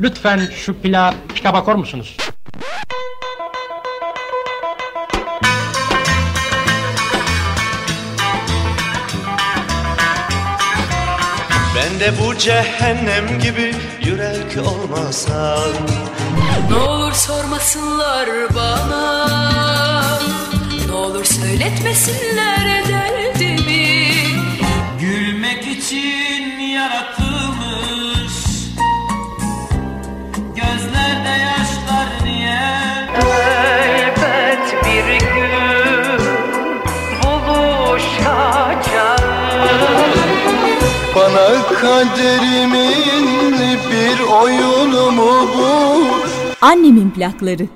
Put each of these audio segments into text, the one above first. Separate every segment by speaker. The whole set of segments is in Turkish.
Speaker 1: Lütfen şu plağı pika bakar musunuz?
Speaker 2: Ben de bu cehennem gibi yürek olmasam
Speaker 3: Ne olur sormasınlar bana Ne olur söyletmesinler derdimi
Speaker 4: Gülmek için yaratılmış
Speaker 2: kaderimin bir oyunu mu bu?
Speaker 5: Annemin plakları.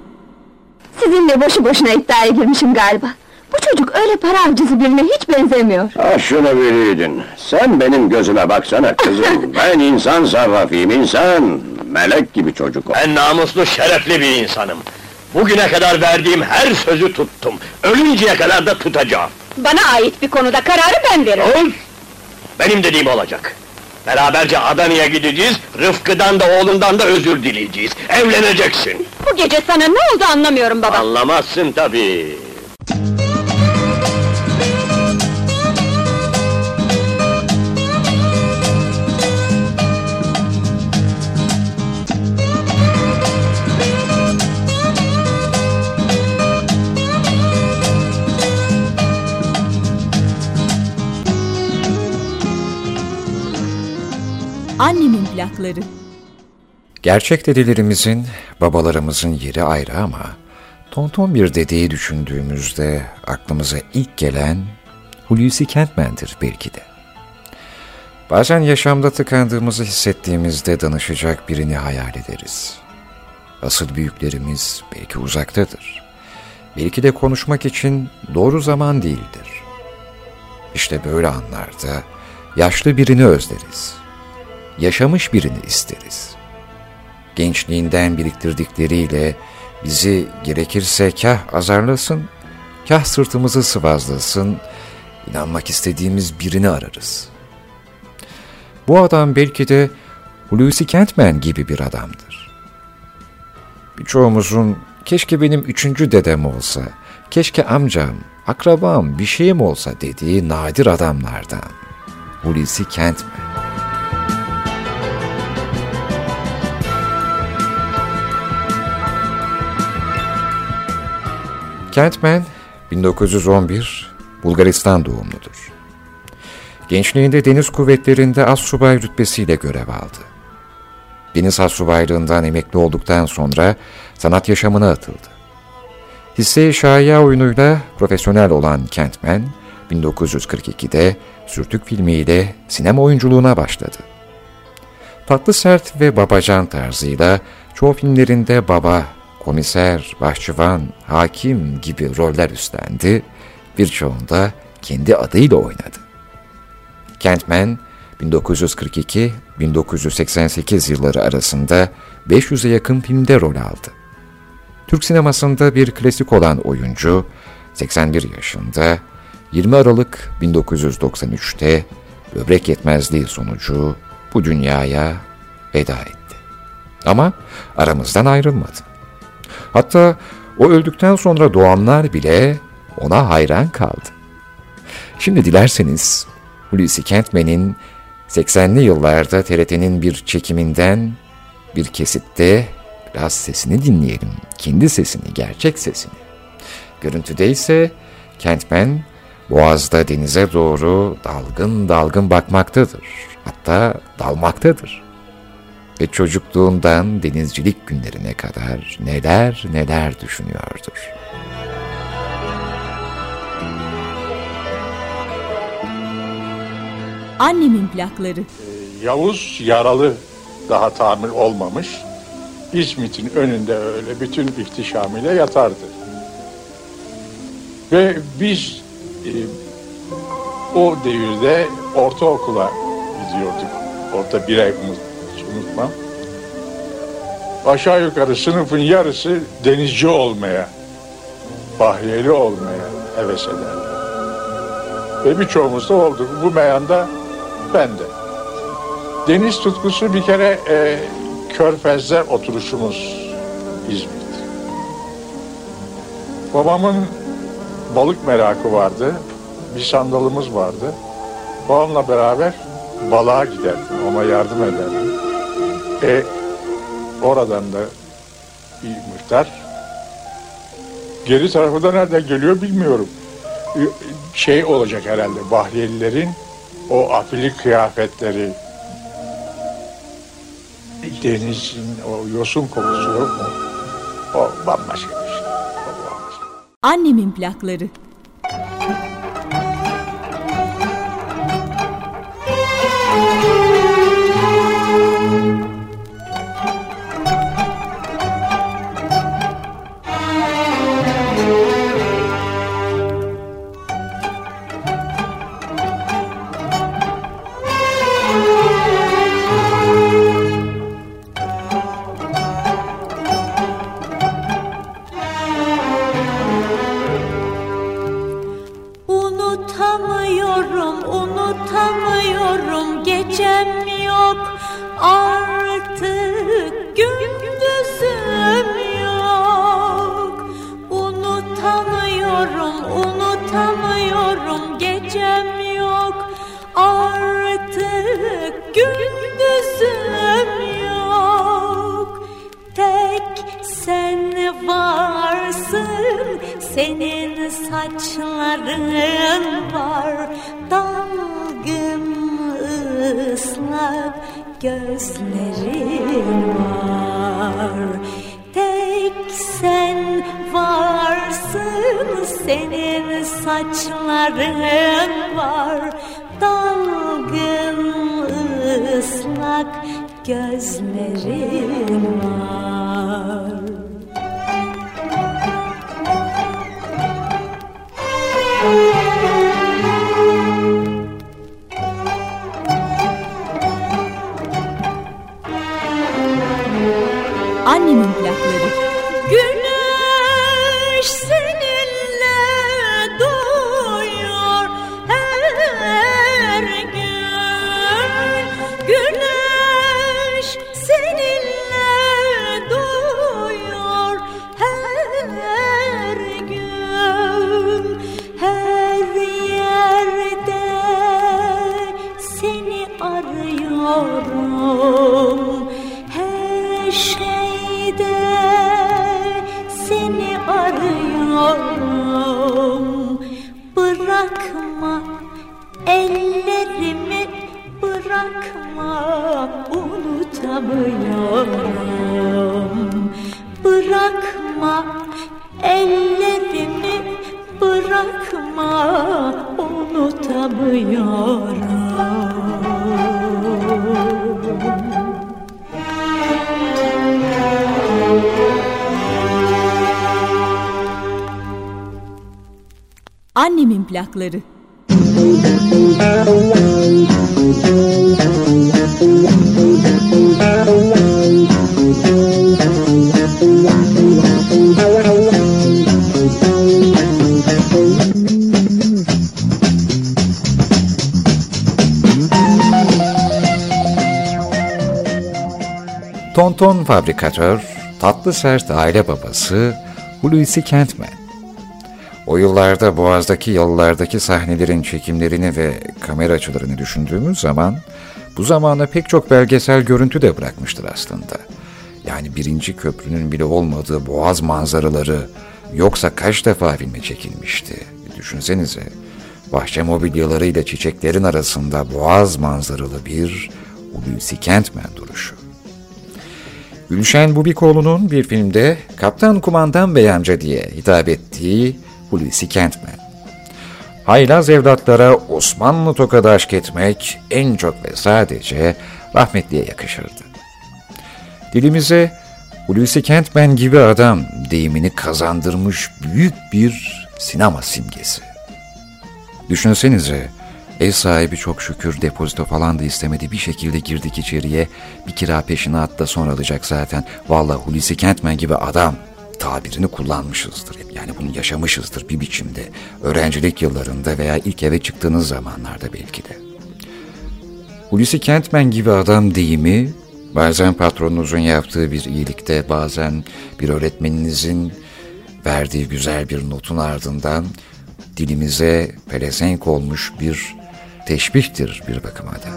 Speaker 6: Sizinle boşu boşuna iddiaya girmişim galiba. Bu çocuk öyle para avcısı birine hiç benzemiyor.
Speaker 7: Ha şunu biliydin. Sen benim gözüme baksana kızım. ben insan sarrafıyım insan. Melek gibi çocuk o.
Speaker 8: Ben namuslu, şerefli bir insanım. Bugüne kadar verdiğim her sözü tuttum. Ölünceye kadar da tutacağım.
Speaker 6: Bana ait bir konuda kararı ben veririm.
Speaker 8: Ol! Benim dediğim olacak. Beraberce Adana'ya gideceğiz, Rıfkı'dan da oğlundan da özür dileyeceğiz. Evleneceksin.
Speaker 6: Bu gece sana ne oldu anlamıyorum baba.
Speaker 8: Anlamazsın tabii.
Speaker 5: Annemin plakları.
Speaker 9: Gerçek dedelerimizin, babalarımızın yeri ayrı ama tonton bir dedeyi düşündüğümüzde aklımıza ilk gelen Hulusi Kentmen'dir belki de. Bazen yaşamda tıkandığımızı hissettiğimizde danışacak birini hayal ederiz. Asıl büyüklerimiz belki uzaktadır. Belki de konuşmak için doğru zaman değildir. İşte böyle anlarda yaşlı birini özleriz. Yaşamış birini isteriz gençliğinden biriktirdikleriyle bizi gerekirse kah azarlasın, kah sırtımızı sıvazlasın, inanmak istediğimiz birini ararız. Bu adam belki de Hulusi Kentmen gibi bir adamdır. Birçoğumuzun keşke benim üçüncü dedem olsa, keşke amcam, akrabam bir şeyim olsa dediği nadir adamlardan. Hulusi Kentmen. Kentmen 1911 Bulgaristan doğumludur. Gençliğinde deniz kuvvetlerinde az subay rütbesiyle görev aldı. Deniz astsubaylığından emekli olduktan sonra sanat yaşamına atıldı. Hisse-i Şaya oyunuyla profesyonel olan Kentmen, 1942'de Sürtük filmiyle sinema oyunculuğuna başladı. Tatlı sert ve babacan tarzıyla çoğu filmlerinde baba komiser, bahçıvan, hakim gibi roller üstlendi, birçoğunda kendi adıyla oynadı. Kentman, 1942-1988 yılları arasında 500'e yakın filmde rol aldı. Türk sinemasında bir klasik olan oyuncu, 81 yaşında 20 Aralık 1993'te böbrek yetmezliği sonucu bu dünyaya veda etti. Ama aramızdan ayrılmadı. Hatta o öldükten sonra doğanlar bile ona hayran kaldı. Şimdi dilerseniz Hulusi Kentmen'in 80'li yıllarda TRT'nin bir çekiminden bir kesitte biraz sesini dinleyelim. Kendi sesini, gerçek sesini. Görüntüde ise Kentmen boğazda denize doğru dalgın dalgın bakmaktadır. Hatta dalmaktadır ve çocukluğundan denizcilik günlerine kadar neler neler düşünüyordur.
Speaker 5: Annemin plakları.
Speaker 10: Yavuz yaralı daha tamir olmamış. İzmit'in önünde öyle bütün ihtişamıyla yatardı. Ve biz e, o devirde ortaokula gidiyorduk. Orta bir ay unutmam. Aşağı yukarı sınıfın yarısı denizci olmaya, bahriyeli olmaya heves ederler. Ve birçoğumuz da olduk. Bu meyanda ben de. Deniz tutkusu bir kere e,
Speaker 11: Körfez'de oturuşumuz İzmit. Babamın balık merakı vardı. Bir sandalımız vardı. Babamla beraber balığa giderdim. Ona yardım ederdim. E oradan da bir miktar geri tarafı da nereden geliyor bilmiyorum. E, Şey olacak herhalde Bahriyelilerin o afili kıyafetleri denizin o yosun kokusu yok mu? O bambaşka bir şey.
Speaker 12: Annemin plakları.
Speaker 13: Gün unutamıyorum Bırakma ellerimi bırakma unutamıyorum
Speaker 12: Annemin plakları.
Speaker 9: Tonton fabrikatör, tatlı sert aile babası Hulusi Kentmen. O yıllarda Boğaz'daki yollardaki sahnelerin çekimlerini ve kamera açılarını düşündüğümüz zaman bu zamana pek çok belgesel görüntü de bırakmıştır aslında. Yani birinci köprünün bile olmadığı Boğaz manzaraları yoksa kaç defa filme çekilmişti? Düşünsenize, bahçe mobilyalarıyla çiçeklerin arasında Boğaz manzaralı bir Hulusi Kentmen duruşu. Gülşen Bubikoğlu'nun bir filmde Kaptan Kumandan Bey diye hitap ettiği Hulusi Kentmen. Haylaz evlatlara Osmanlı tokadı aşk etmek en çok ve sadece rahmetliye yakışırdı. Dilimize Hulusi Kentmen gibi adam deyimini kazandırmış büyük bir sinema simgesi. Düşünsenize, ev sahibi çok şükür depozito falan da istemedi. Bir şekilde girdik içeriye, bir kira peşine at da sonra alacak zaten. Vallahi Hulusi Kentmen gibi adam tabirini kullanmışızdır. Yani bunu yaşamışızdır bir biçimde. Öğrencilik yıllarında veya ilk eve çıktığınız zamanlarda belki de. Hulusi Kentmen gibi adam deyimi Bazen patronunuzun yaptığı bir iyilikte, bazen bir öğretmeninizin verdiği güzel bir notun ardından dilimize pelesenk olmuş bir teşbihtir bir bakıma da.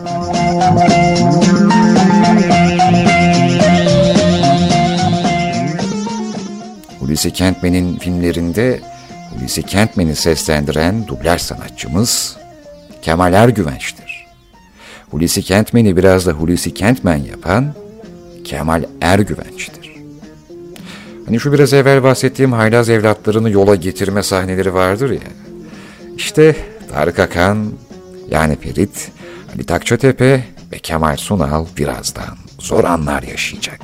Speaker 9: Hulusi Kentmen'in filmlerinde Hulusi Kentmen'i seslendiren dublaj sanatçımız Kemal Ergüvenç'tir. Hulusi Kentmen'i biraz da Hulusi Kentmen yapan Kemal Ergüvenç'tir. Hani şu biraz evvel bahsettiğim haylaz evlatlarını yola getirme sahneleri vardır ya. İşte Tarık Akan, yani Ferit, Ali Takçatepe ve Kemal Sunal birazdan zor anlar yaşayacak.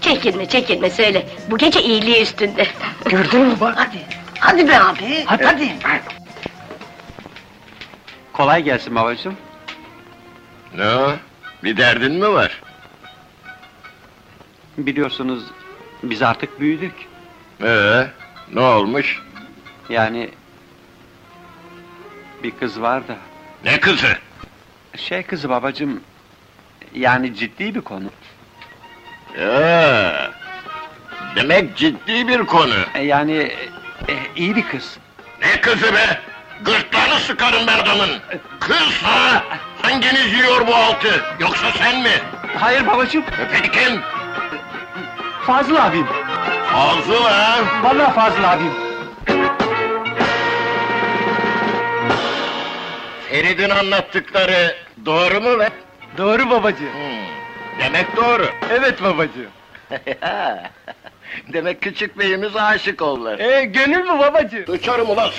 Speaker 14: Çekinme çekinme söyle. Bu gece iyiliği üstünde.
Speaker 1: Gördün mü bak? Hadi. Hadi be abi. Hadi. hadi.
Speaker 15: Kolay gelsin babacığım.
Speaker 16: Ne o? Bir derdin mi var?
Speaker 15: Biliyorsunuz biz artık büyüdük.
Speaker 16: Ee, ne olmuş?
Speaker 15: Yani bir kız var da.
Speaker 16: Ne kızı?
Speaker 15: Şey kızı babacığım. Yani ciddi bir konu.
Speaker 16: Ee, demek ciddi bir konu.
Speaker 15: Yani e, iyi bir kız.
Speaker 16: Ne kızı be? Gırtlağını sıkarım ben adamın. Kız ha? Hanginiz yiyor bu altı? Yoksa sen mi?
Speaker 15: Hayır babacığım.
Speaker 16: E Peki kim?
Speaker 15: Fazıl abim.
Speaker 16: Fazıl ha?
Speaker 15: Vallahi Fazıl abim.
Speaker 16: Ferid'in anlattıkları doğru mu be?
Speaker 15: Doğru babacığım.
Speaker 16: Hmm, demek doğru.
Speaker 15: Evet babacığım.
Speaker 16: demek küçük beyimiz aşık oldular.
Speaker 15: E, gönül mü babacığım?
Speaker 16: Uçarım ulan.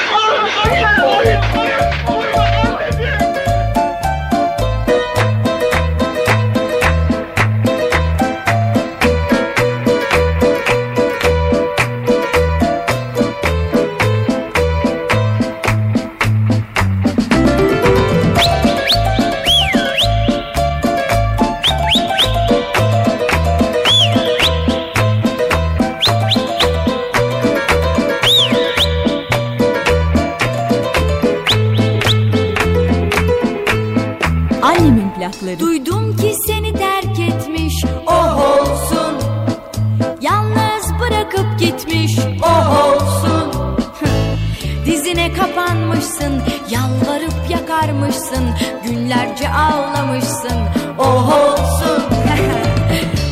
Speaker 17: Yakarmışsın Günlerce ağlamışsın. Oh olsun.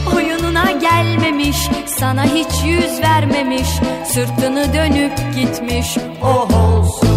Speaker 17: Oyununa gelmemiş Sana hiç yüz vermemiş Sırtını dönüp gitmiş. Oh olsun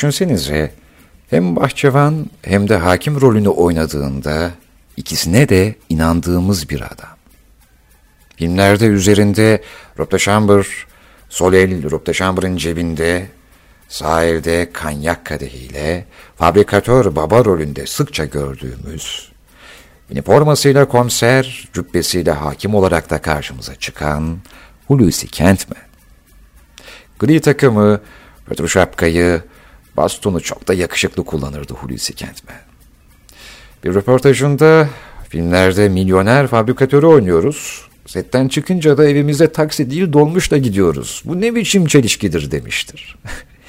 Speaker 9: Düşünsenize hem bahçıvan hem de hakim rolünü oynadığında ikisine de inandığımız bir adam. Filmlerde üzerinde Röpteşambır, sol el Röpteşambır'ın cebinde, sağ elde kanyak kadehiyle fabrikatör baba rolünde sıkça gördüğümüz, üniformasıyla komiser, cübbesiyle hakim olarak da karşımıza çıkan Hulusi Kentmen. Gri takımı, pötr şapkayı, bastonu çok da yakışıklı kullanırdı Hulusi Kentmen. Bir röportajında filmlerde milyoner fabrikatörü oynuyoruz. Setten çıkınca da evimize taksi değil dolmuşla gidiyoruz. Bu ne biçim çelişkidir demiştir.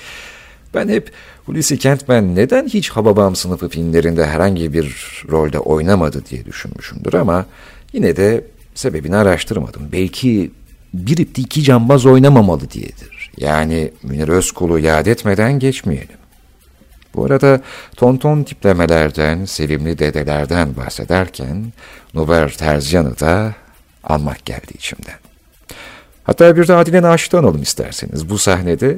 Speaker 9: ben hep Hulusi Kentmen neden hiç Hababam sınıfı filmlerinde herhangi bir rolde oynamadı diye düşünmüşümdür ama yine de sebebini araştırmadım. Belki bir ipte iki cambaz oynamamalı diyedir. Yani Münir Özkul'u yad etmeden geçmeyelim. Bu arada tonton tiplemelerden, sevimli dedelerden bahsederken Nuber Terziyan'ı da almak geldi içimden. Hatta bir de Adile Naşit'i analım isterseniz. Bu sahnede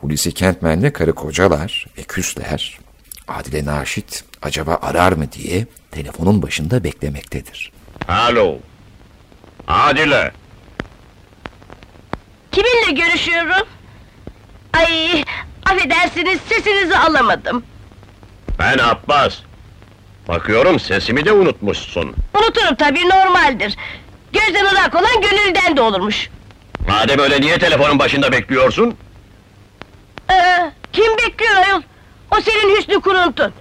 Speaker 9: Hulusi Kentmen'le karı kocalar ve küsler. Adile Naşit acaba arar mı diye telefonun başında beklemektedir.
Speaker 8: Alo. Adile.
Speaker 14: Kiminle görüşüyorum? Ay, affedersiniz sesinizi alamadım.
Speaker 8: Ben Abbas. Bakıyorum sesimi de unutmuşsun.
Speaker 14: Unuturum tabii normaldir. Gözden ırak olan gönülden de olurmuş.
Speaker 8: Madem öyle niye telefonun başında bekliyorsun?
Speaker 14: Ee, kim bekliyor ayol? O senin Hüsnü Kuruntun.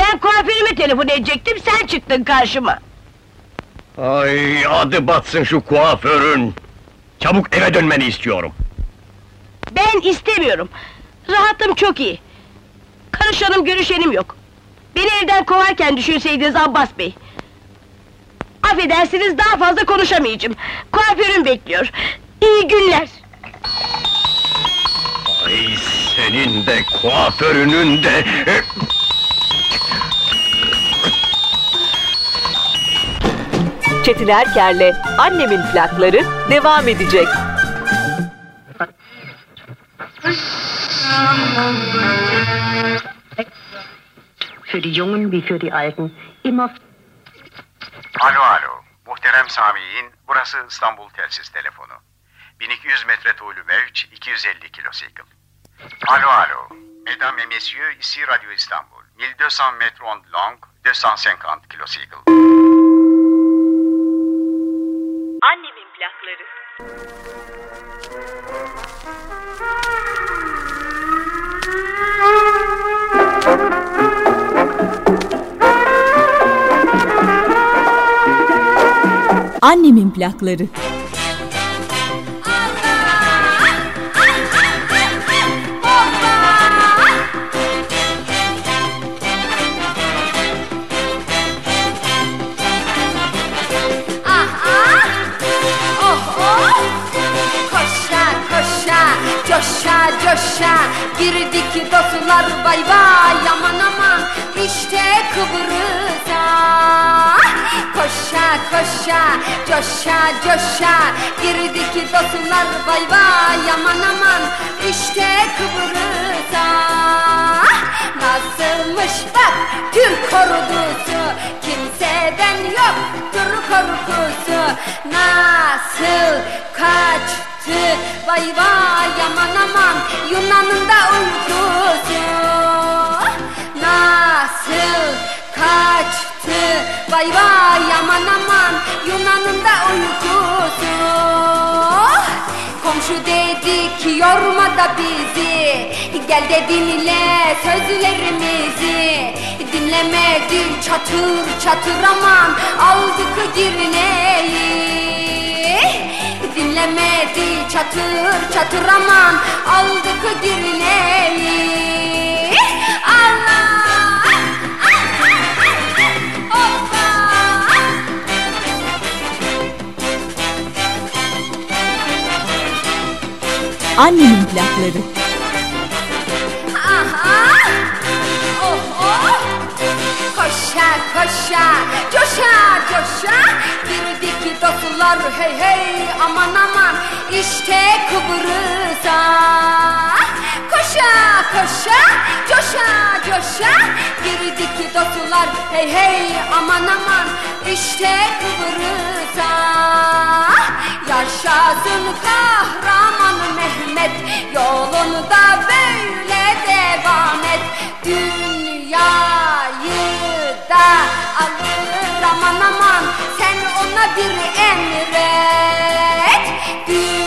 Speaker 14: Ben kuaförüme telefon edecektim, sen çıktın karşıma.
Speaker 8: Ay adı batsın şu kuaförün. Çabuk eve dönmeni istiyorum.
Speaker 14: Ben istemiyorum. Rahatım çok iyi. Karışanım görüşenim yok. Beni evden kovarken düşünseydiniz Abbas Bey. Affedersiniz daha fazla konuşamayacağım. Kuaförüm bekliyor. İyi günler.
Speaker 8: Ay senin de kuaförünün de...
Speaker 5: Çetin Erker'le Annemin plakları devam edecek.
Speaker 18: Für die Jungen wie für die Alten immer
Speaker 19: Alo alo. Muhterem Sami'in burası İstanbul Telsiz Telefonu. 1200 metre tuğlu mevç 250 kilosikl. Alo alo. Mesdames et messieurs, ici Radio İstanbul. 1200 metre long, 250 kilosikl.
Speaker 5: Annemin plakları.
Speaker 12: Annemin plakları.
Speaker 13: Coşa Girdik dostlar vay vay aman aman. İşte Kıbrıs'a. Koşa koşa coşa coşa. Girdik dostlar vay vay aman aman. İşte Kıbrıs'a Nasılmış bak Türk ordusu. Kimseden yoktur korkusu Nasıl kaçtı? Vay vay aman aman Yunan'ın da uykusu. Nasıl kaçtı? Vay vay aman aman Yunan'ın da uykusu Komşu dedi ki yorma da bizi. Gel de dinle sözlerimizi. Dinlemedi çatır çatır aman Aldık dirneği Dinlemedi çatır çatır aman Aldık dirneği
Speaker 12: Annemin plakları.
Speaker 13: Aha! Oh oh! Koşa koşa, coşa coşa dostlar hey hey aman aman işte Kıbrıs'a Koşa koşa, coşa coşa. Girdik dostlar hey hey aman aman. İşte Kıbrıs'a Yaşasın kahraman Mehmet. Yolunu da böyle devam et. Dünyayı da alır. Aman aman Sen ona bir emret. Dünyayı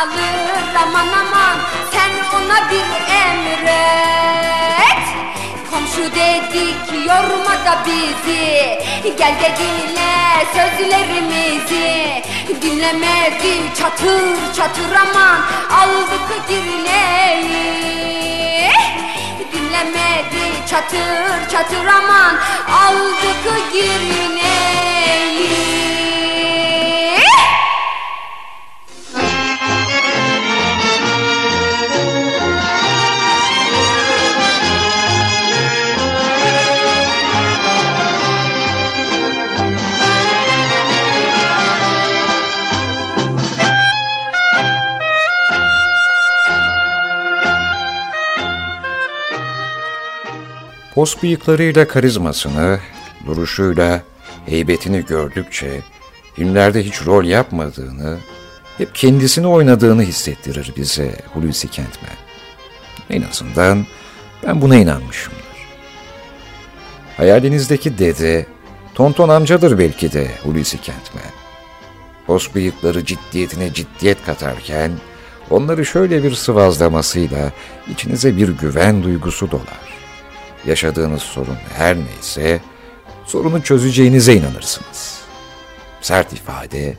Speaker 13: alır aman aman Sen ona bir emret. Komşu dedik yorma da bizi. Gel de dinle sözlerimizi. Dinlemedi çatır çatır aman. Aldık girneyi Dinlemedi çatır çatır aman. Aldık girneyi
Speaker 9: Pos bıyıklarıyla karizmasını, duruşuyla heybetini gördükçe filmlerde hiç rol yapmadığını, hep kendisini oynadığını hissettirir bize Hulusi Kentmen. En azından ben buna inanmışımdır. Hayalinizdeki dede, tonton amcadır belki de Hulusi Kentmen. Pos bıyıkları ciddiyetine ciddiyet katarken, onları şöyle bir sıvazlamasıyla içinize bir güven duygusu dolar. Yaşadığınız sorun her neyse, sorunu çözeceğinize inanırsınız. Sert ifade,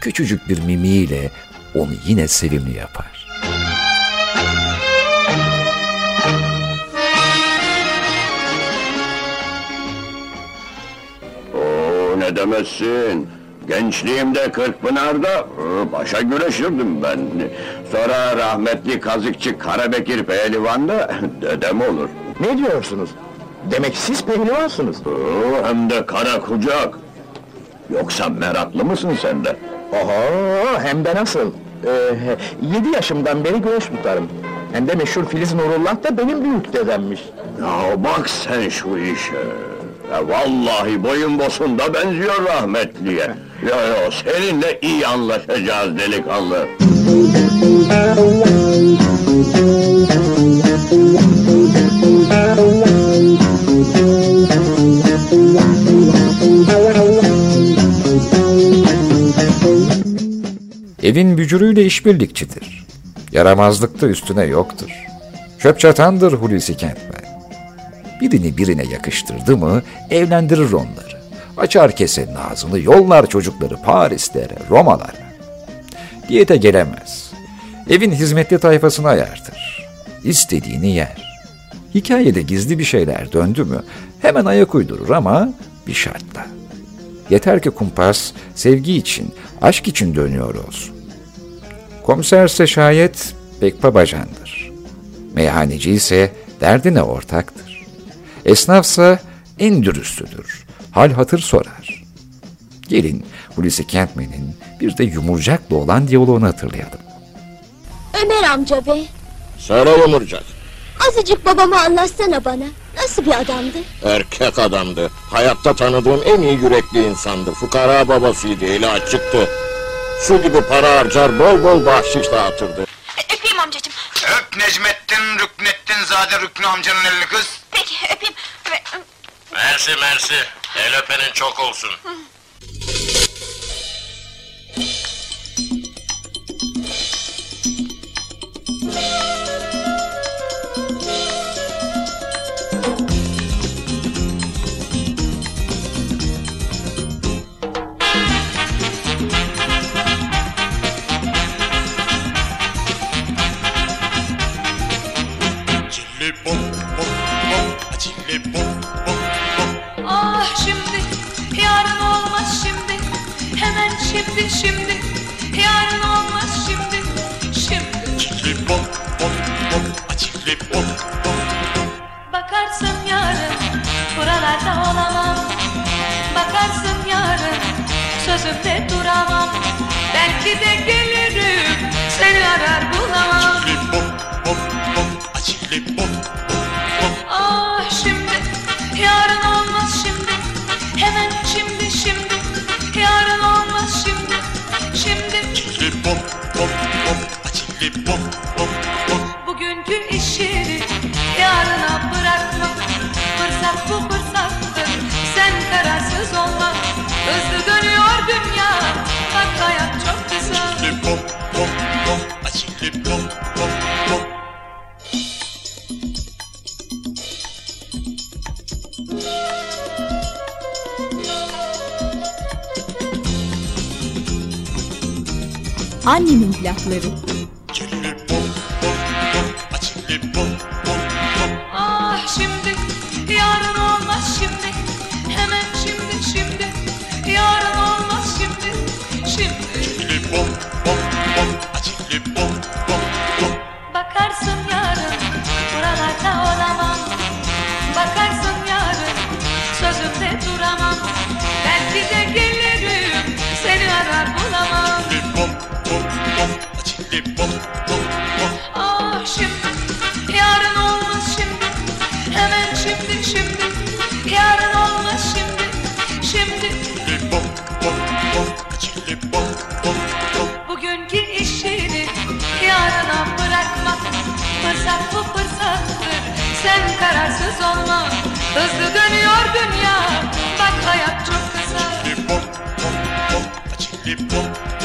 Speaker 9: küçücük bir mimiyle onu yine sevimli yapar.
Speaker 7: Oo, ne demezsin. Gençliğimde Kırkpınar'da başa güreşirdim ben. Sonra rahmetli kazıkçı Karabekir Pehlivan da dedem olur.
Speaker 20: Ne diyorsunuz? Demek siz pehlivansınız.
Speaker 7: Oo, hem de kara kucak. Yoksa meraklı mısın sen de?
Speaker 20: Oho, hem de nasıl? Ee, yedi yaşımdan beri güreş tutarım. Hem de meşhur Filiz Nurullah da benim büyük dedemmiş.
Speaker 7: Ya bak sen şu işe. Ya vallahi boyun bosunda benziyor rahmetliye. Ya ya seninle iyi anlaşacağız delikanlı.
Speaker 9: Evin bücürüyle işbirlikçidir. Yaramazlıkta üstüne yoktur. Çöp çatandır Hulusi Kentmen. Birini birine yakıştırdı mı evlendirir onları. Açar kesenin ağzını yollar çocukları Parislere, Romalara. Diyete gelemez. Evin hizmetli tayfasını ayartır. İstediğini yer. Hikayede gizli bir şeyler döndü mü hemen ayak uydurur ama bir şartla. Yeter ki kumpas sevgi için, aşk için dönüyor olsun. Komiserse şayet pek babacandır. Meyhaneci ise derdine ortaktır. Esnafsa en dürüstüdür. Hal hatır sorar. Gelin Hulusi Kentmen'in bir de yumurcakla olan diyaloğunu hatırlayalım.
Speaker 6: Ömer amca bey,
Speaker 16: Söyle yumurcak.
Speaker 6: azıcık babamı anlatsana bana. Nasıl bir adamdı?
Speaker 16: Erkek adamdı. Hayatta tanıdığım en iyi yürekli insandı. Fukara babasıydı, eli açıktı. Su gibi para harcar, bol bol bahşiş dağıtırdı.
Speaker 6: Öpeyim amcacığım.
Speaker 21: Öp Necmettin, Rüknettin Zade Rüknü amcanın elini kız.
Speaker 6: Peki öpeyim.
Speaker 16: Mersi mersi. El öpenin çok olsun.
Speaker 3: Ah şimdi, yarın olmaz şimdi. Hemen şimdi, şimdi. Yarın olmaz şimdi. Şimdi. Bakarsın yarın, buralarda olamam. Bakarsın yarın, sözümde duramam. Belki de gelirim, seni arar bulamam. Ah Annemin plakları.
Speaker 22: Sen kararsız olma. Hızlı dönüyor dünya, bak hayat çok kısa. Ah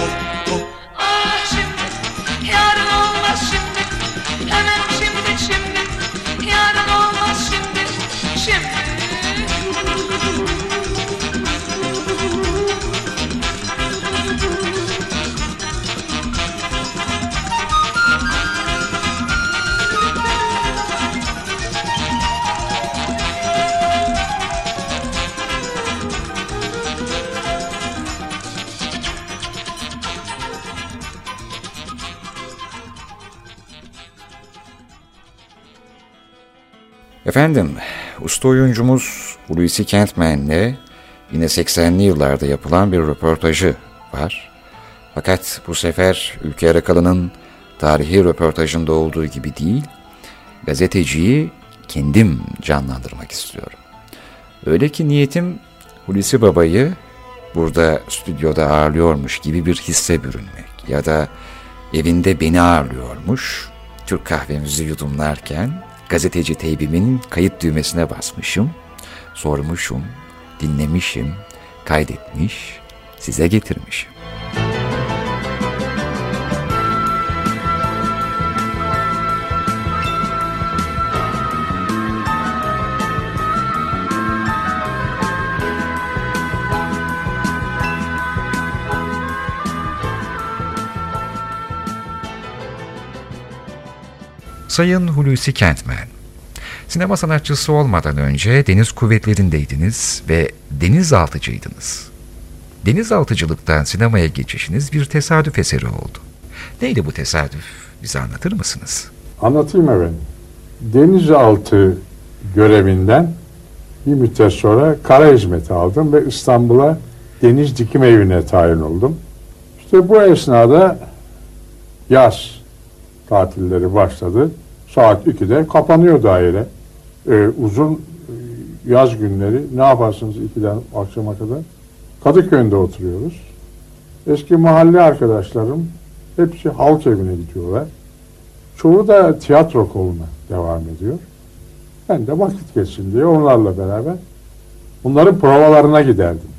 Speaker 9: Efendim, usta oyuncumuz Hulusi Kentmen'le yine 80'li yıllarda yapılan bir röportajı var. Fakat bu sefer Ülke Arakalı'nın tarihi röportajında olduğu gibi değil, gazeteciyi kendim canlandırmak istiyorum. Öyle ki niyetim Hulusi Baba'yı burada stüdyoda ağırlıyormuş gibi bir hisse bürünmek ya da evinde beni ağırlıyormuş, Türk kahvemizi yudumlarken gazeteci teybimin kayıt düğmesine basmışım, sormuşum, dinlemişim, kaydetmiş, size getirmişim. Sayın Hulusi Kentmen, sinema sanatçısı olmadan önce deniz kuvvetlerindeydiniz ve denizaltıcıydınız. Denizaltıcılıktan sinemaya geçişiniz bir tesadüf eseri oldu. Neydi bu tesadüf? Bize anlatır mısınız?
Speaker 11: Anlatayım efendim. Denizaltı görevinden bir müddet sonra kara hizmeti aldım ve İstanbul'a deniz dikim evine tayin oldum. İşte bu esnada yaz tatilleri başladı. Saat 2'de kapanıyor daire. Ee, uzun e, yaz günleri ne yaparsınız 2'den akşama kadar? Kadıköy'ünde oturuyoruz. Eski mahalle arkadaşlarım hepsi halk evine gidiyorlar. Çoğu da tiyatro koluna devam ediyor. Ben de vakit geçsin diye onlarla beraber bunların provalarına giderdim.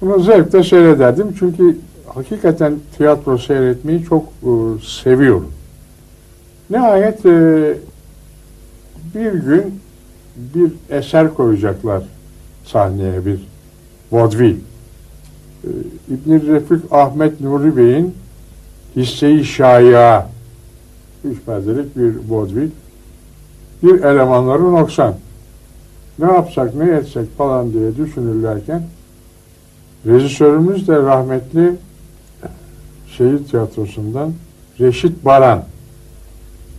Speaker 11: Bunu zevkle seyrederdim çünkü hakikaten tiyatro seyretmeyi çok e, seviyorum. Nihayet e, bir gün bir eser koyacaklar sahneye bir vaudeville. E, İbn Refik Ahmet Nuri Bey'in Hisse-i Şaya üç perdelik bir vaudeville bir elemanları noksan. Ne yapsak ne etsek falan diye düşünürlerken rejisörümüz de rahmetli şehir tiyatrosundan Reşit Baran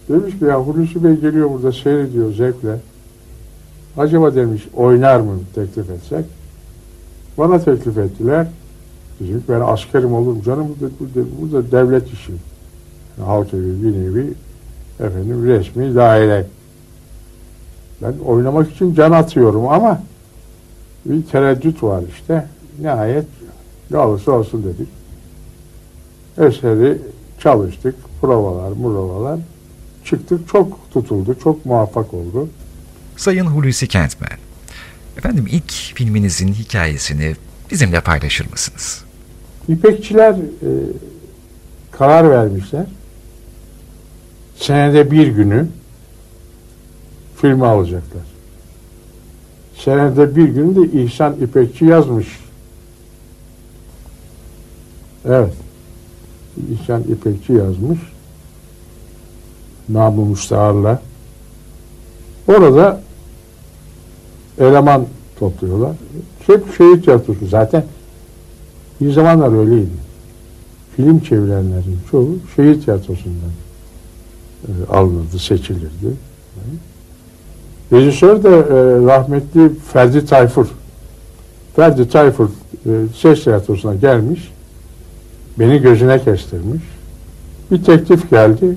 Speaker 11: demiş ki ya Hulusi Bey geliyor burada seyrediyor zevkle. Acaba demiş oynar mı? teklif etsek. Bana teklif ettiler. Dedim ben askerim olur canım burada, burada, burada devlet işi. Halk evi bir nevi efendim resmi daire. Ben oynamak için can atıyorum ama bir tereddüt var işte. Nihayet ne olursa olsun dedik. Eseri çalıştık provalar muravalar çıktık çok tutuldu çok muvaffak oldu
Speaker 9: Sayın Hulusi Kentmen, efendim ilk filminizin hikayesini bizimle paylaşır mısınız?
Speaker 11: İpekçiler e, karar vermişler senede bir günü filme alacaklar. Senede bir gün de İhsan İpekçi yazmış. Evet. İhsan İpekçi yazmış. Namı Müstahar'la. Orada eleman topluyorlar. Hep şehir tiyatrosu. Zaten bir zamanlar öyleydi. Film çevirenlerin çoğu şehir tiyatrosundan e, alınırdı, seçilirdi. Rejisör de e, rahmetli Ferdi Tayfur. Ferdi Tayfur e, ses tiyatrosuna gelmiş. Beni gözüne kestirmiş. Bir teklif geldi.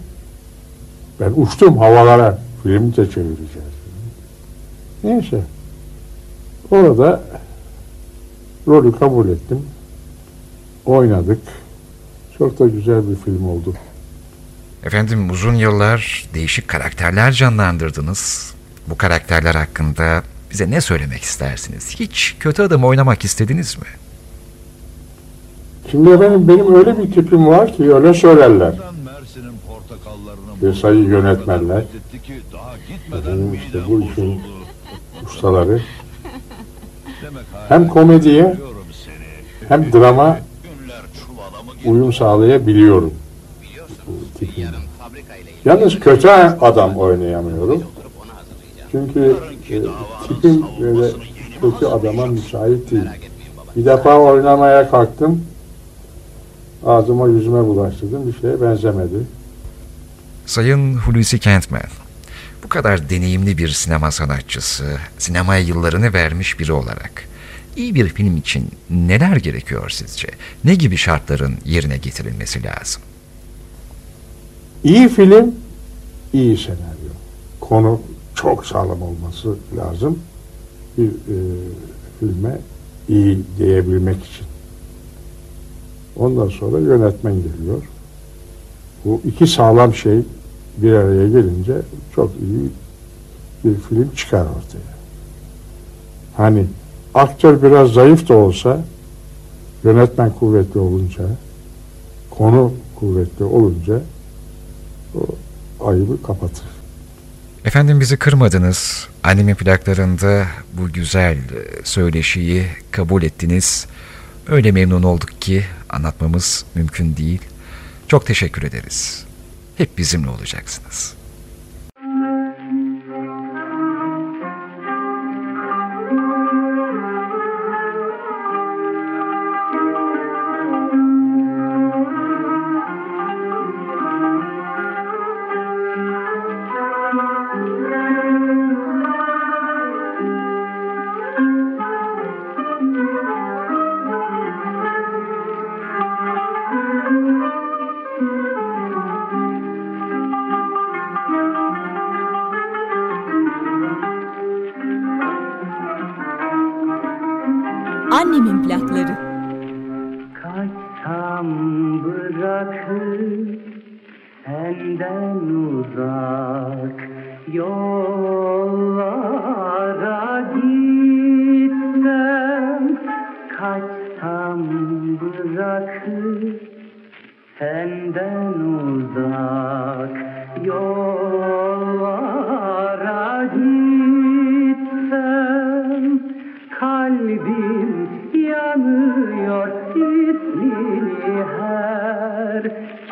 Speaker 11: Ben uçtum havalara. Film de çevireceğiz. Neyse. Orada rolü kabul ettim. Oynadık. Çok da güzel bir film oldu.
Speaker 9: Efendim uzun yıllar değişik karakterler canlandırdınız. Bu karakterler hakkında bize ne söylemek istersiniz? Hiç kötü adam oynamak istediniz mi?
Speaker 11: Şimdi efendim benim öyle bir tipim var ki öyle söylerler. Sayı yönetmenler. Efendim işte bu işin ustaları. Hem komediye hem drama uyum sağlayabiliyorum. Yalnız kötü adam oynayamıyorum. Çünkü e, tipim böyle kötü adama müsait değil. Bir defa oynamaya kalktım. Ağzıma yüzüme bulaştırdım. Bir şeye benzemedi.
Speaker 9: Sayın Hulusi Kentmen, bu kadar deneyimli bir sinema sanatçısı, sinemaya yıllarını vermiş biri olarak iyi bir film için neler gerekiyor sizce? Ne gibi şartların yerine getirilmesi lazım?
Speaker 11: İyi film, iyi senaryo. Konu çok sağlam olması lazım. Bir e, filme iyi diyebilmek için. Ondan sonra yönetmen geliyor. Bu iki sağlam şey bir araya gelince çok iyi bir film çıkar ortaya. Hani aktör biraz zayıf da olsa yönetmen kuvvetli olunca konu kuvvetli olunca o ayıbı kapatır.
Speaker 9: Efendim bizi kırmadınız. Annemin plaklarında bu güzel söyleşiyi kabul ettiniz. Öyle memnun olduk ki anlatmamız mümkün değil. Çok teşekkür ederiz. Hep bizimle olacaksınız.
Speaker 4: Senden uzak yollara gitsem Kaçsam bırakıp senden uzak yollara gitsem Kalbim yanıyor ismini her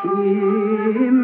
Speaker 4: kimden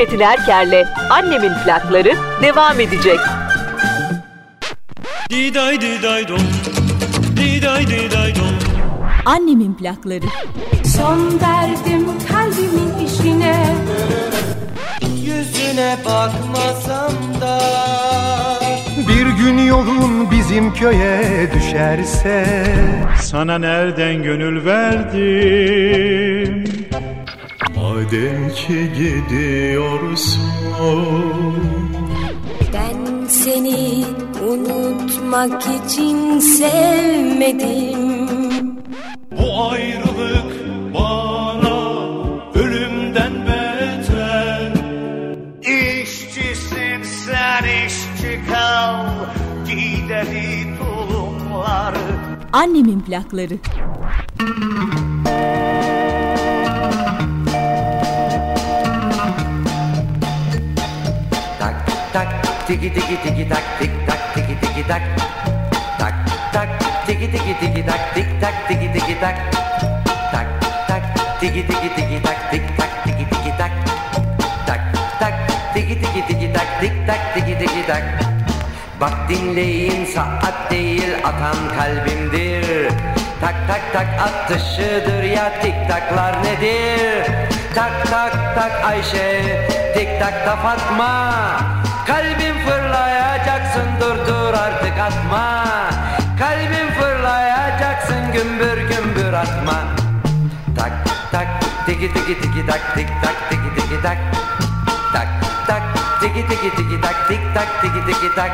Speaker 5: Çetin Erker'le Annemin plakları devam edecek.
Speaker 2: Diday diday dom Diday diday dom
Speaker 12: Annemin plakları.
Speaker 23: Son verdim kalbimin işine.
Speaker 2: Yüzüne bakmasam da.
Speaker 1: Bir gün yolun bizim köye düşerse.
Speaker 24: Sana nereden gönül verdim
Speaker 1: Madem ki gidiyorsun.
Speaker 13: Ben seni unutmak için sevmedim.
Speaker 2: Bu ayrılık bana ölümden beter. İşçisin sen işçi kal. Gideri tulumları
Speaker 12: Annemin plakları.
Speaker 25: Tak tiki tiki tiki tak tik tak tiki tiki tak tak tak tiki tiki tiki tak tik tak tiki tiki tak tak tak tiki tiki tiki tak tik tak tiki tiki tak tak tak tiki tiki tiki tak tik tak tiki tiki tak Bak dinleyin saat değil atan kalbimdir Tak tak tak atışıdır ya tik taklar nedir Tak tak tak Ayşe tik tak da Fatma atma Kalbim fırlayacaksın gümbür gümbür atma Tak tak tiki tiki tiki tak tik tak tiki tiki tak Tak tak tiki tiki tiki tak tik tak tiki tiki tak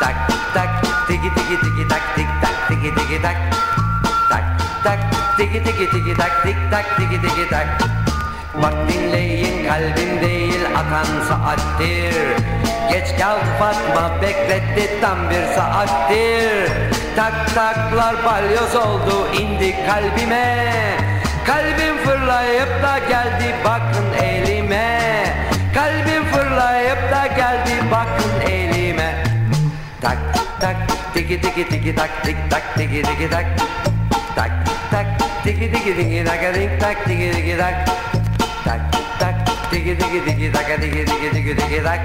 Speaker 25: Tak tak tiki tiki tiki tak tik tak tiki tiki tak Tak tak tiki tiki tiki tak tik tak tiki tiki tak Bak dinleyin kalbim değil akan saattir. Geç kal Fatma bekletti tam bir saattir. Tak taklar balyoz oldu indi kalbime. Kalbim fırlayıp da geldi bakın elime. Kalbim fırlayıp da geldi bakın elime. Tak tak tiki tiki tiki tak tik tak tiki tiki tak. Tak tak tiki tiki tiki tak tik tak tiki tiki tak tiki tiki tiki tak tiki tiki tiki tiki tak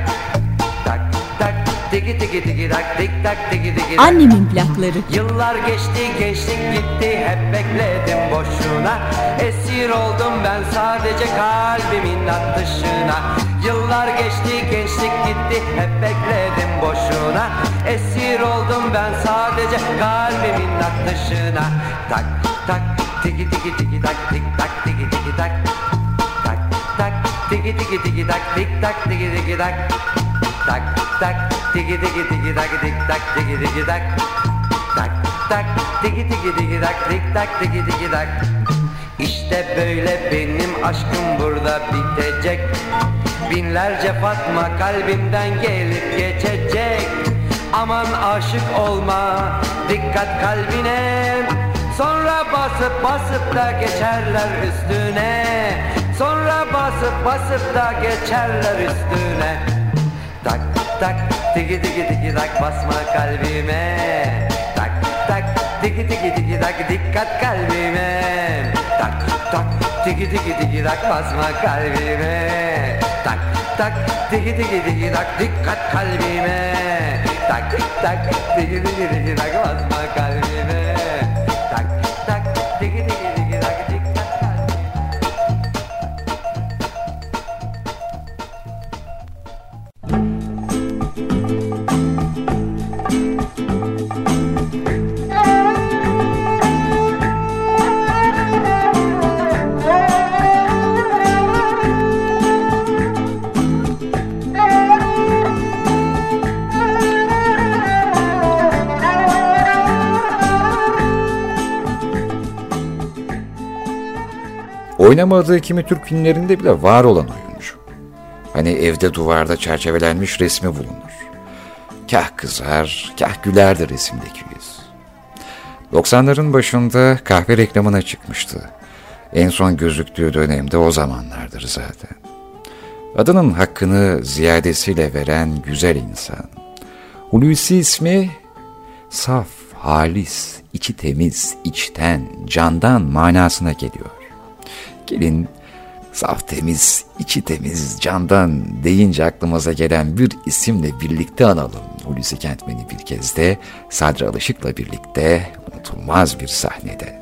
Speaker 25: Tak tak tiki tiki tiki tak tik tak tiki tiki
Speaker 12: Annemin plakları.
Speaker 25: Yıllar geçti gençlik gitti hep bekledim boşuna Esir oldum ben sadece kalbimin atışına Yıllar geçti gençlik gitti hep bekledim boşuna Esir oldum ben sadece kalbimin atışına Tak tak tiki tiki tiki tak tik tak tiki tiki tak tiki tiki tiki tak tik tak tiki tiki tak Tak tak tiki tiki tiki tak tik tak tiki tiki tak Tak tak tiki tiki tiki tak tik tak tiki tiki tak İşte böyle benim aşkım burada bitecek. Binlerce Fatma kalbimden gelip geçecek. Aman aşık olma dikkat kalbine. Sonra basıp basıp da geçerler üstüne Sonra basıp basıp da geçerler üstüne Tak tak tiki tiki tiki tak basma kalbime Tak tak tiki tiki tiki tak dikkat kalbime Tak tak tiki tiki tiki tak basma kalbime Tak tak tiki tiki tiki tak dikkat kalbime Tak tak tiki tiki tiki tak basma kalbime
Speaker 9: Oynamadığı kimi Türk filmlerinde bile var olan oyuncu. Hani evde duvarda çerçevelenmiş resmi bulunur. Kah kızar, kah gülerdi resimdeki yüz. 90'ların başında kahve reklamına çıkmıştı. En son gözüktüğü dönemde o zamanlardır zaten. Adının hakkını ziyadesiyle veren güzel insan. Hulusi ismi saf, halis, içi temiz, içten, candan manasına geliyor. Gelin saf temiz, içi temiz, candan deyince aklımıza gelen bir isimle birlikte analım. Hulusi Kentmen'i bir kez de Sadri Alışık'la birlikte unutulmaz bir sahnede.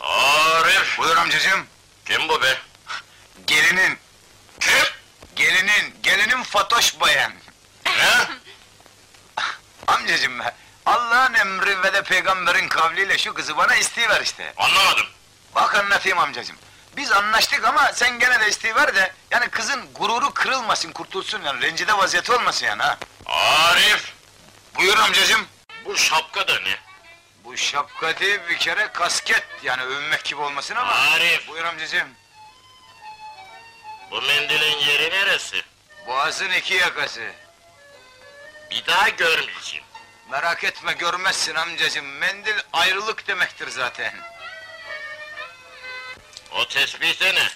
Speaker 21: Arif. Buyur amcacığım. Kim bu be? Gelinin. Kim? Gelinin, gelinin Fatoş bayan. Ne? amcacığım be, Allah'ın emri ve de peygamberin kavliyle şu kızı bana isteyiver işte. Anlamadım. Bak anlatayım amcacığım. Biz anlaştık ama sen gene de isteyiver de, yani kızın gururu kırılmasın, kurtulsun yani, rencide vaziyeti olmasın yani ha. Arif! Buyur amcacığım. Bu şapka da ne? Bu şapka değil bir kere kasket, yani övünmek gibi olmasın ama... Arif! Buyur amcacığım.
Speaker 16: Bu mendilin yeri neresi?
Speaker 21: Boğazın iki yakası.
Speaker 16: Bir daha görmeyeceğim.
Speaker 21: Merak etme görmezsin amcacığım, mendil ayrılık demektir zaten.
Speaker 16: O tespih de ne?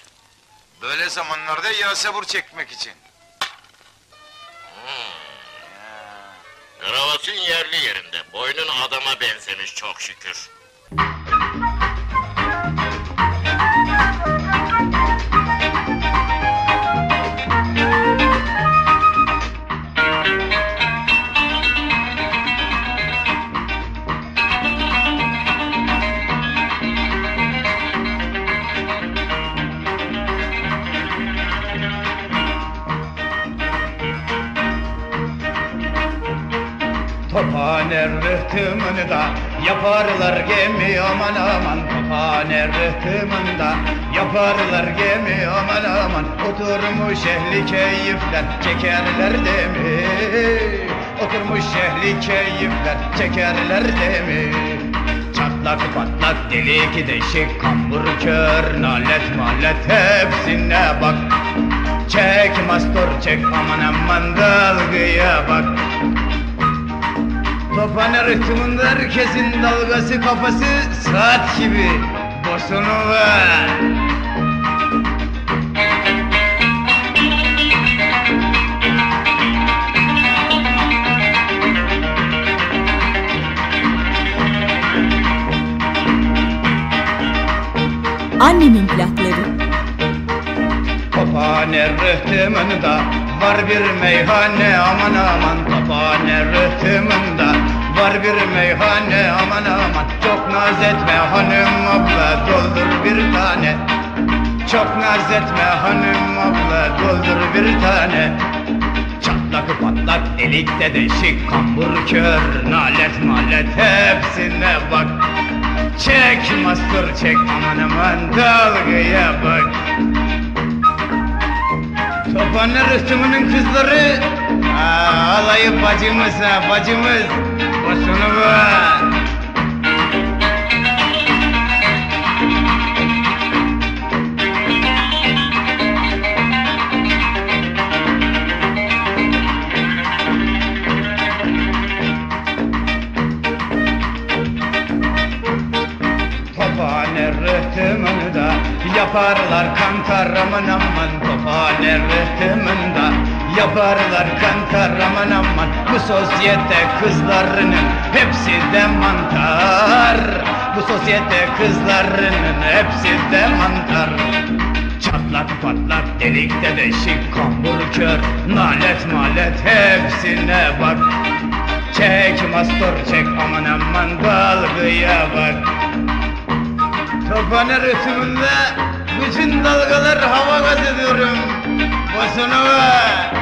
Speaker 21: Böyle zamanlarda yağ sabur çekmek için.
Speaker 16: Kravatın yerli yerinde. Boynun adama benzemiş çok şükür.
Speaker 26: Tophane rıhtımında yaparlar gemi aman aman. Tophane rıhtımında yaparlar gemi aman aman. Oturmuş ehli keyifler çekerler demi. Oturmuş ehli keyifler çekerler demi. Çatlak patlak delik deşik kambur kör nalet malet hepsine bak. Çek mastur çek aman aman dalgaya bak Tophane rıhtımında herkesin dalgası kafası saat gibi. Bosonu var.
Speaker 12: Annemin plakları.
Speaker 26: Tophane rıhtımında var bir meyhane. Aman aman Tophane rıhtımında var bir meyhane. Aman aman Çok naz etme hanım abla doldur bir tane. Çok naz etme hanım abla doldur bir tane. Çatlak patlak delikte deşik kambur kör Nalet malet hepsine bak. Çek mastur çek aman aman dalgaya bak. Tophane rıhtımının kızları. Aa, Alayı bacımız ha bacımız Başını ver. rıhtımında Yaparlar kankaramın aman Tophane rıhtımında Yaparlar kantar aman aman Bu sosyete kızlarının Hepsi de mantar. Bu sosyete kızlarının Hepsi de mantar. Çatlak patlak delikte deşik kambur kör Nalet malet hepsine bak. Çek mastor çek aman aman dalgaya bak. Tophane ritminde bütün dalgalar hava gaz ediyorum bak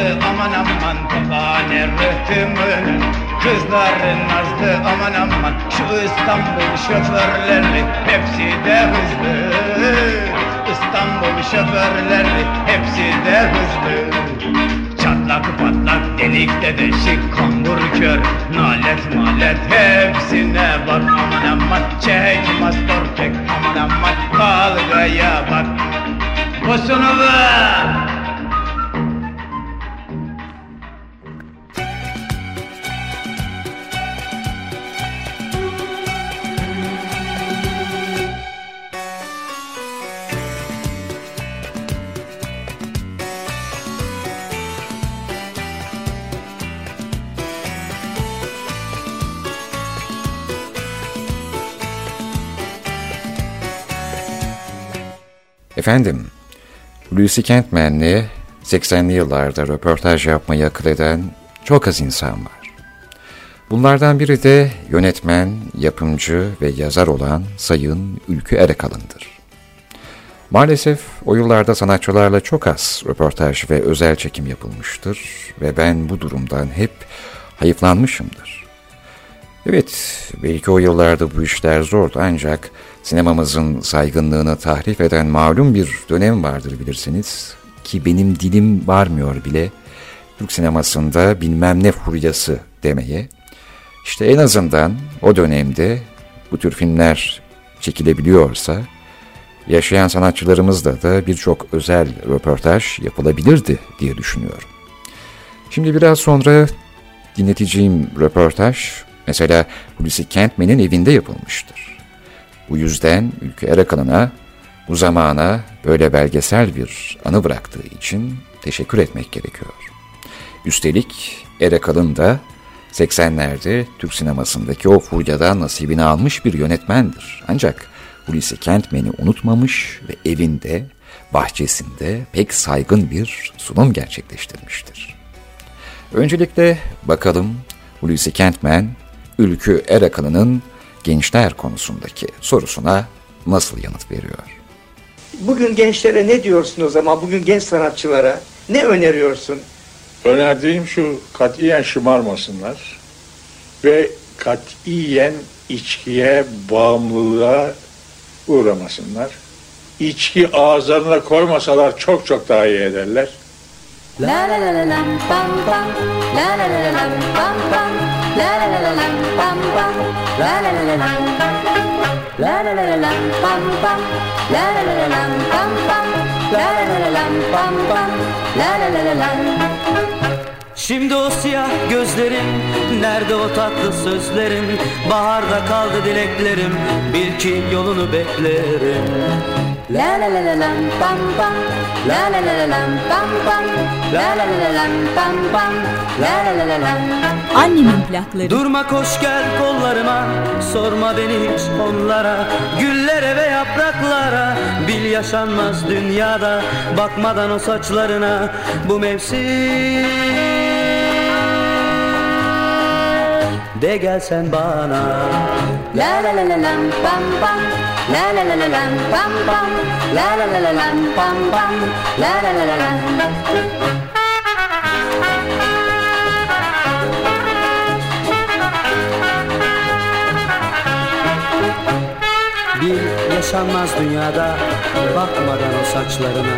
Speaker 26: nazlı aman aman Tophane rıhtımının Kızların nazlı aman aman Şu İstanbul şoförleri Hepsi de hızlı. İstanbul şoförleri Hepsi de hızlı. Çatlak patlak delikte deşik kambur kör Nalet malet hepsine bak. Aman aman Çek mastor çek aman aman Dalgaya bak. Boşuna bak
Speaker 9: Efendim, Hulusi Kentmen'le 80'li yıllarda röportaj yapmayı akıl eden çok az insan var. Bunlardan biri de yönetmen, yapımcı ve yazar olan Sayın Ülkü Erekalın'dır. Maalesef o yıllarda sanatçılarla çok az röportaj ve özel çekim yapılmıştır ve ben bu durumdan hep hayıflanmışımdır. Evet, belki o yıllarda bu işler zordu ancak sinemamızın saygınlığını tahrif eden malum bir dönem vardır bilirsiniz ki benim dilim varmıyor bile Türk sinemasında bilmem ne furyası demeye. İşte en azından o dönemde bu tür filmler çekilebiliyorsa yaşayan sanatçılarımızla da birçok özel röportaj yapılabilirdi diye düşünüyorum. Şimdi biraz sonra dinleteceğim röportaj mesela Hulusi Kentmen'in evinde yapılmıştır. Bu yüzden Ülke Erakan'ına bu zamana böyle belgesel bir anı bıraktığı için teşekkür etmek gerekiyor. Üstelik Erakal'ın da 80'lerde Türk sinemasındaki o furyadan nasibini almış bir yönetmendir. Ancak Hulusi Kentmen'i unutmamış ve evinde, bahçesinde pek saygın bir sunum gerçekleştirmiştir. Öncelikle bakalım Hulusi Kentmen, Ülkü Erakan'ın gençler konusundaki sorusuna nasıl yanıt veriyor?
Speaker 27: Bugün gençlere ne diyorsun o zaman? Bugün genç sanatçılara ne öneriyorsun?
Speaker 10: Önerdiğim şu katiyen şımarmasınlar ve katiyen içkiye bağımlılığa uğramasınlar. İçki ağızlarına koymasalar çok çok daha iyi ederler.
Speaker 28: La la la la lam pam pam La la la la La la la la lam pam
Speaker 25: Şimdi o siyah gözlerin Nerede o tatlı sözlerin Baharda kaldı dileklerim Bil ki yolunu beklerim
Speaker 28: La la la la lam pam pam La la la la lam pam pam La la la la lam pam pam La la la la lam
Speaker 5: Annemin plakları.
Speaker 25: Durma koş gel kollarıma. Sorma beni hiç onlara. Güllere ve yapraklara. Bil yaşanmaz dünyada. Bakmadan o saçlarına. Bu mevsim De gelsen bana.
Speaker 28: La la la la lam pam pam La la la la lam pam pam La la la la lam pam pam La la la la lam
Speaker 25: Bir yaşanmaz dünyada Bakmadan o saçlarına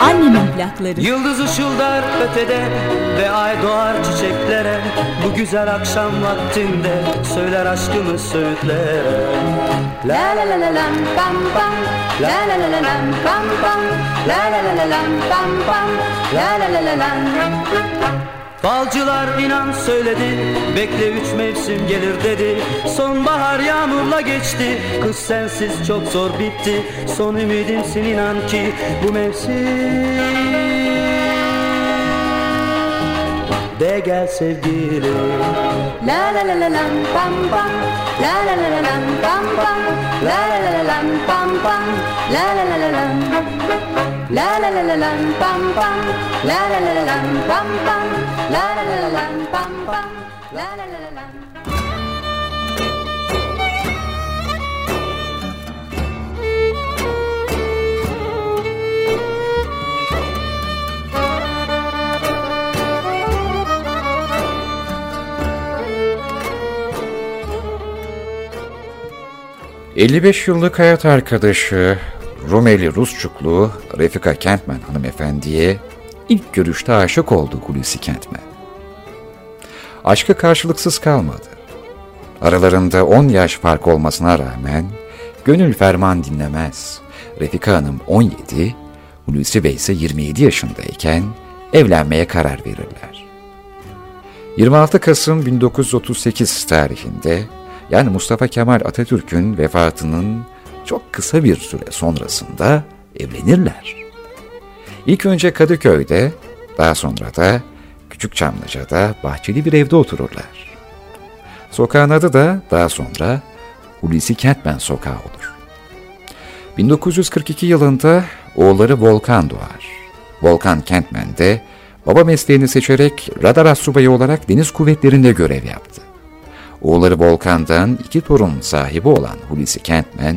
Speaker 5: Annemin plakları.
Speaker 25: Yıldız ışıldar ötede ve ay doğar çiçeklere. Bu güzel akşam vaktinde söyler aşkımı söğütlere.
Speaker 29: La la la la lam pam pam La la la la lam pam pam La la la la lam pam pam La la la la lam
Speaker 25: Falcılar inan söyledi Bekle üç mevsim gelir dedi Sonbahar yağmurla geçti Kış sensiz çok zor bitti Son ümidimsin inan ki Bu mevsim De gel sevgilim
Speaker 29: La la la la lam pam pam La la la la lam pam pam La la la la lam pam pam La la la la lam La la la la lam pam pam La la la la lam pam pam La la la la pam pam. La la la la lam.
Speaker 9: ...55 yıllık hayat arkadaşı... ...Rumeli Rusçuklu Refika Kentmen hanımefendiye... ...ilk görüşte aşık oldu Hulusi Kentmen. Aşkı karşılıksız kalmadı. Aralarında 10 yaş fark olmasına rağmen... ...gönül ferman dinlemez. Refika Hanım 17... ...Hulusi Bey ise 27 yaşındayken... ...evlenmeye karar verirler. 26 Kasım 1938 tarihinde yani Mustafa Kemal Atatürk'ün vefatının çok kısa bir süre sonrasında evlenirler. İlk önce Kadıköy'de, daha sonra da Küçükçamlıca'da bahçeli bir evde otururlar. Sokağın adı da daha sonra Hulusi Kentmen Sokağı olur. 1942 yılında oğulları Volkan doğar. Volkan Kentmen de baba mesleğini seçerek radar astsubayı olarak deniz kuvvetlerinde görev yaptı. Oğulları Volkan'dan iki torun sahibi olan Hulusi Kentmen,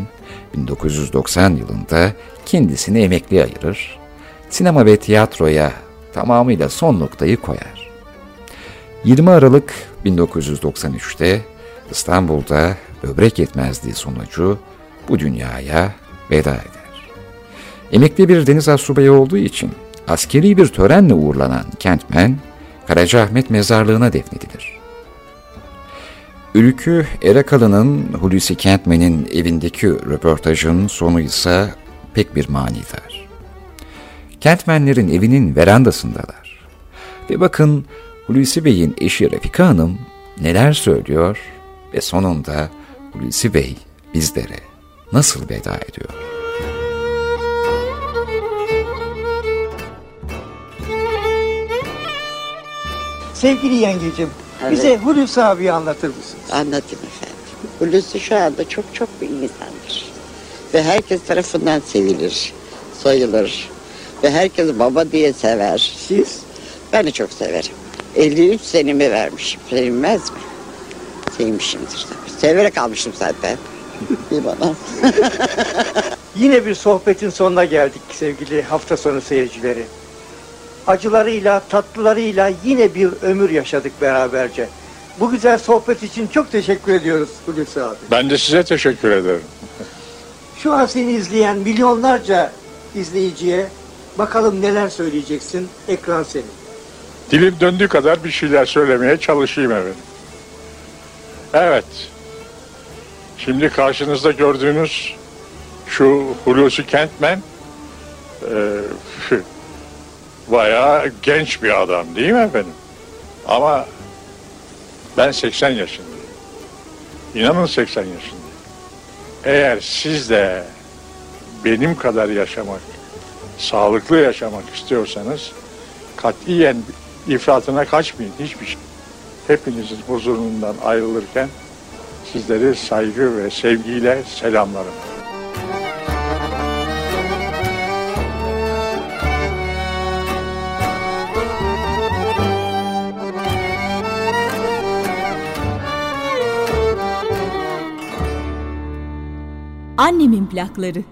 Speaker 9: 1990 yılında kendisini emekli ayırır, sinema ve tiyatroya tamamıyla son noktayı koyar. 20 Aralık 1993'te İstanbul'da böbrek yetmezliği sonucu bu dünyaya veda eder. Emekli bir deniz astsubayı olduğu için askeri bir törenle uğurlanan Kentmen, Karacaahmet mezarlığına defnedilir. Ülkü Erakalı'nın Hulusi Kentmen'in evindeki röportajın sonu ise pek bir manidar. Kentmenlerin evinin verandasındalar. Ve bakın Hulusi Bey'in eşi Refika Hanım neler söylüyor ve sonunda Hulusi Bey bizlere nasıl veda ediyor?
Speaker 27: Sevgili yengecim,
Speaker 30: Evet.
Speaker 27: bize Hulusi abi anlatır mısınız?
Speaker 30: Anlatayım efendim. Hulusi şu anda çok çok bir insandır. Ve herkes tarafından sevilir, sayılır. Ve herkes baba diye sever.
Speaker 27: Siz?
Speaker 30: Ben de çok severim. 53 senemi vermişim. Sevinmez mi? Sevmişimdir tabii. Severek almışım zaten. bir bana.
Speaker 27: Yine bir sohbetin sonuna geldik sevgili hafta sonu seyircileri. Acılarıyla, tatlılarıyla yine bir ömür yaşadık beraberce. Bu güzel sohbet için çok teşekkür ediyoruz Hulusi abi.
Speaker 10: Ben de size teşekkür ederim.
Speaker 27: Şu an seni izleyen milyonlarca izleyiciye bakalım neler söyleyeceksin. Ekran senin.
Speaker 10: Dilim döndüğü kadar bir şeyler söylemeye çalışayım efendim. Evet. Şimdi karşınızda gördüğünüz şu Hulusi Kentmen e, bayağı genç bir adam değil mi efendim? Ama ben 80 yaşındayım. İnanın 80 yaşındayım. Eğer siz de benim kadar yaşamak, sağlıklı yaşamak istiyorsanız katiyen ifratına kaçmayın hiçbir şey. Hepinizin huzurundan ayrılırken sizleri saygı ve sevgiyle selamlarım.
Speaker 5: Annemin plakları.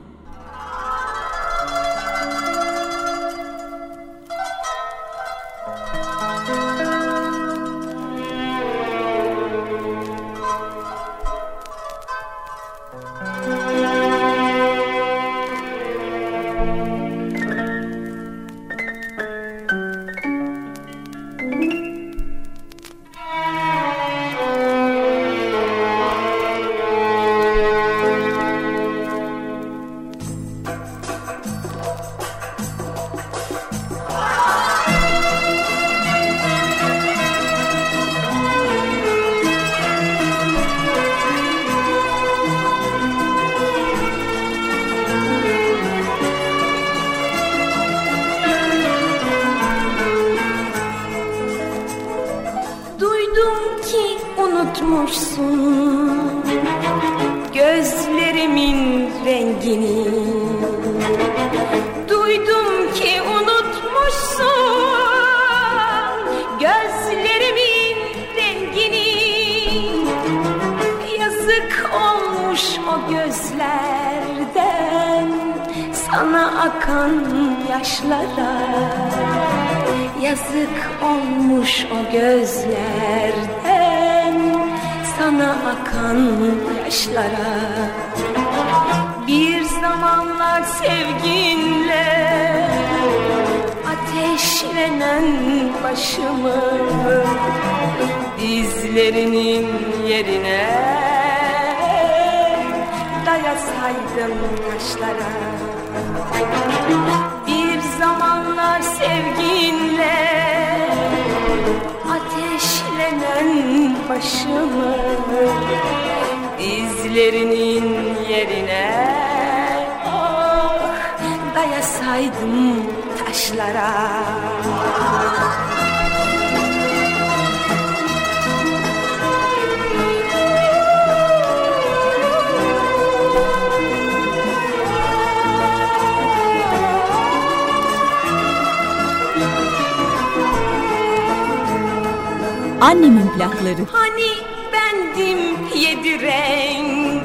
Speaker 12: Annemin plakları.
Speaker 3: Hani bendim yedi renk?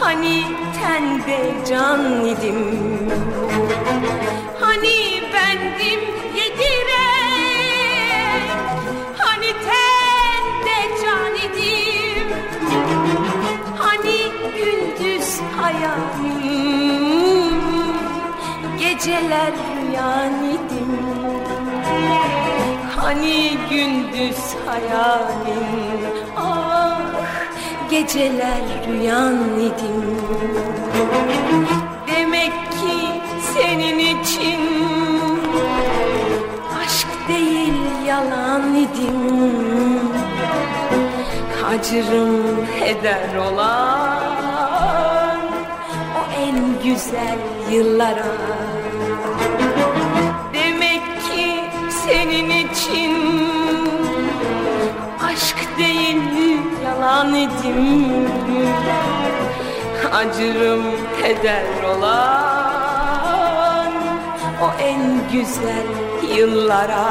Speaker 3: Hani tende can idim? Hani bendim yedi renk? Hani tende can idim? Hani gündüz hayalim? Geceler rüyan idim Hani gündüz hayalim Ah geceler rüyan idim. Demek ki senin için Aşk değil yalan idim. Acırım heder olan O en güzel yıllara yalan idim Acırım heder olan O en güzel yıllara